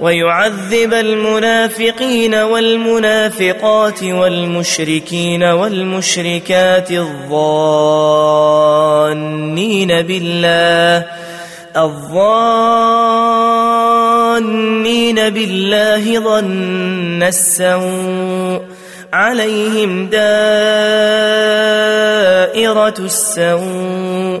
ويعذب المنافقين والمنافقات والمشركين والمشركات الظانين بالله الظانين بالله ظن السوء عليهم دائرة السوء.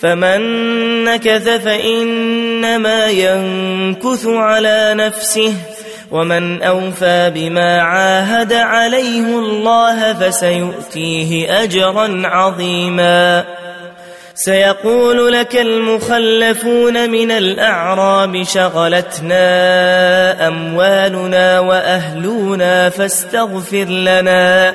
فمن نكث فإنما ينكث على نفسه ومن أوفى بما عاهد عليه الله فسيؤتيه أجرا عظيما. سيقول لك المخلفون من الأعراب شغلتنا أموالنا وأهلنا فاستغفر لنا.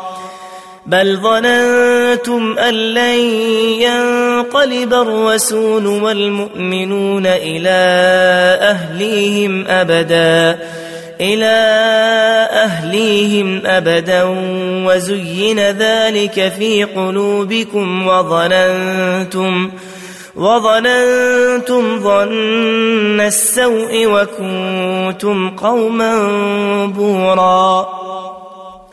بل ظننتم أن لن ينقلب الرسول والمؤمنون إلى أهليهم أبدا إلى أهليهم أبدا وزين ذلك في قلوبكم وظننتم وظننتم ظن السوء وكنتم قوما بورا.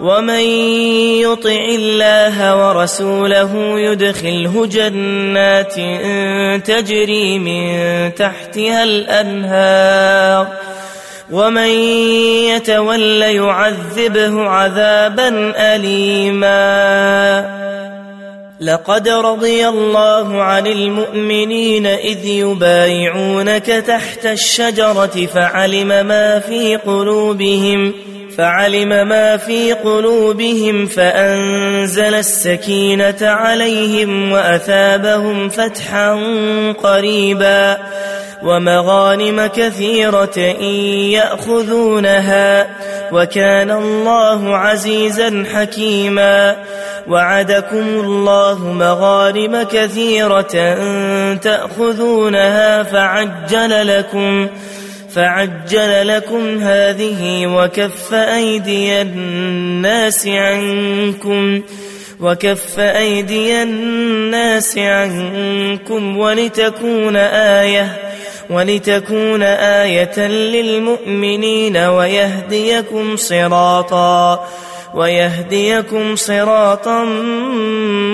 ومن يطع الله ورسوله يدخله جنات تجري من تحتها الانهار ومن يتول يعذبه عذابا اليما لقد رضي الله عن المؤمنين اذ يبايعونك تحت الشجره فعلم ما في قلوبهم فعلم ما في قلوبهم فأنزل السكينة عليهم وأثابهم فتحا قريبا ومغانم كثيرة يأخذونها وكان الله عزيزا حكيما وعدكم الله مغانم كثيرة تأخذونها فعجل لكم فعجل لكم هذه وكف أيدي الناس عنكم وكف أيدي الناس عنكم ولتكون آية ولتكون آية للمؤمنين ويهديكم صراطا ويهديكم صراطا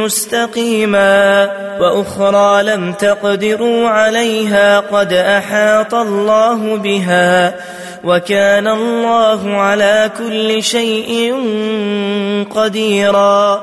مستقيما وأخرى لم تقدروا عليها قد أحاط الله بها وكان الله على كل شيء قديرا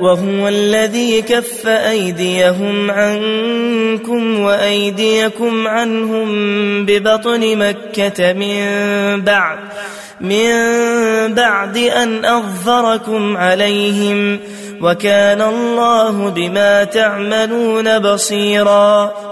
وهو الذي كف أيديهم عنكم وأيديكم عنهم ببطن مكة من بعد من بعد أن أظفركم عليهم وكان الله بما تعملون بصيراً.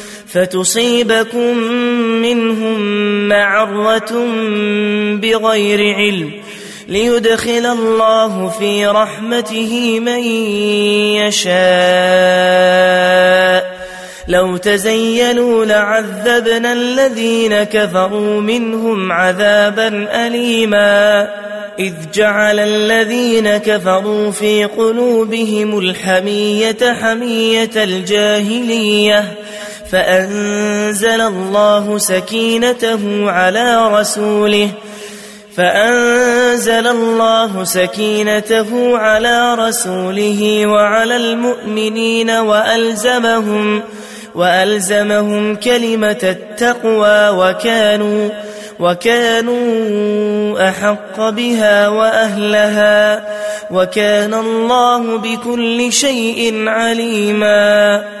منهم معرة بغير علم ليدخل الله في رحمته من يشاء. لو تزينوا لعذبنا الذين كفروا منهم عذابا أليما. إذ جعل الذين كفروا في قلوبهم الحمية حمية الجاهلية. فأنزل الله سكينته على رسوله فأنزل الله سكينته على رسوله وعلى المؤمنين وألزمهم وألزمهم كلمة التقوى وكانوا وكانوا أحق بها وأهلها وكان الله بكل شيء عليماً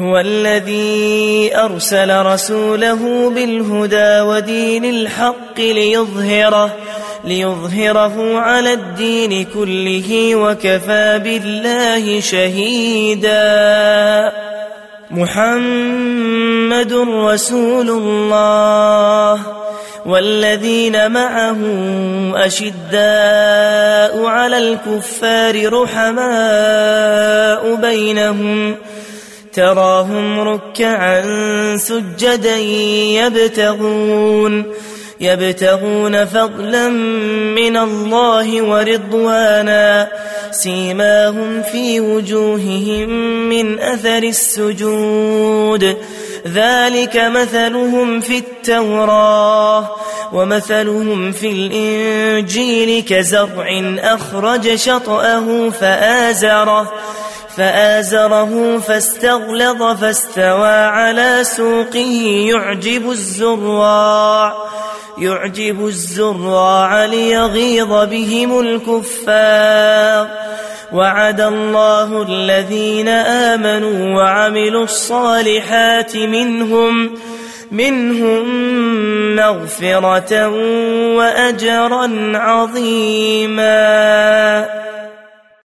هو الذي أرسل رسوله بالهدى ودين الحق ليظهره ليظهره على الدين كله وكفى بالله شهيدا. محمد رسول الله والذين معه أشداء على الكفار رحماء بينهم تراهم ركعا سجدا يبتغون يبتغون فضلا من الله ورضوانا. سيماهم في وجوههم من أثر السجود. ذلك مثلهم في التوراة ومثلهم في الإنجيل كزرع أخرج شطأه فآزره. فآزره فاستغلظ فاستوى على سوقه. يعجب الزراع يعجب الزراع ليغيظ بهم الكفار. وعد الله الذين آمنوا وعملوا الصالحات منهم منهم مغفرة وأجرا عظيما.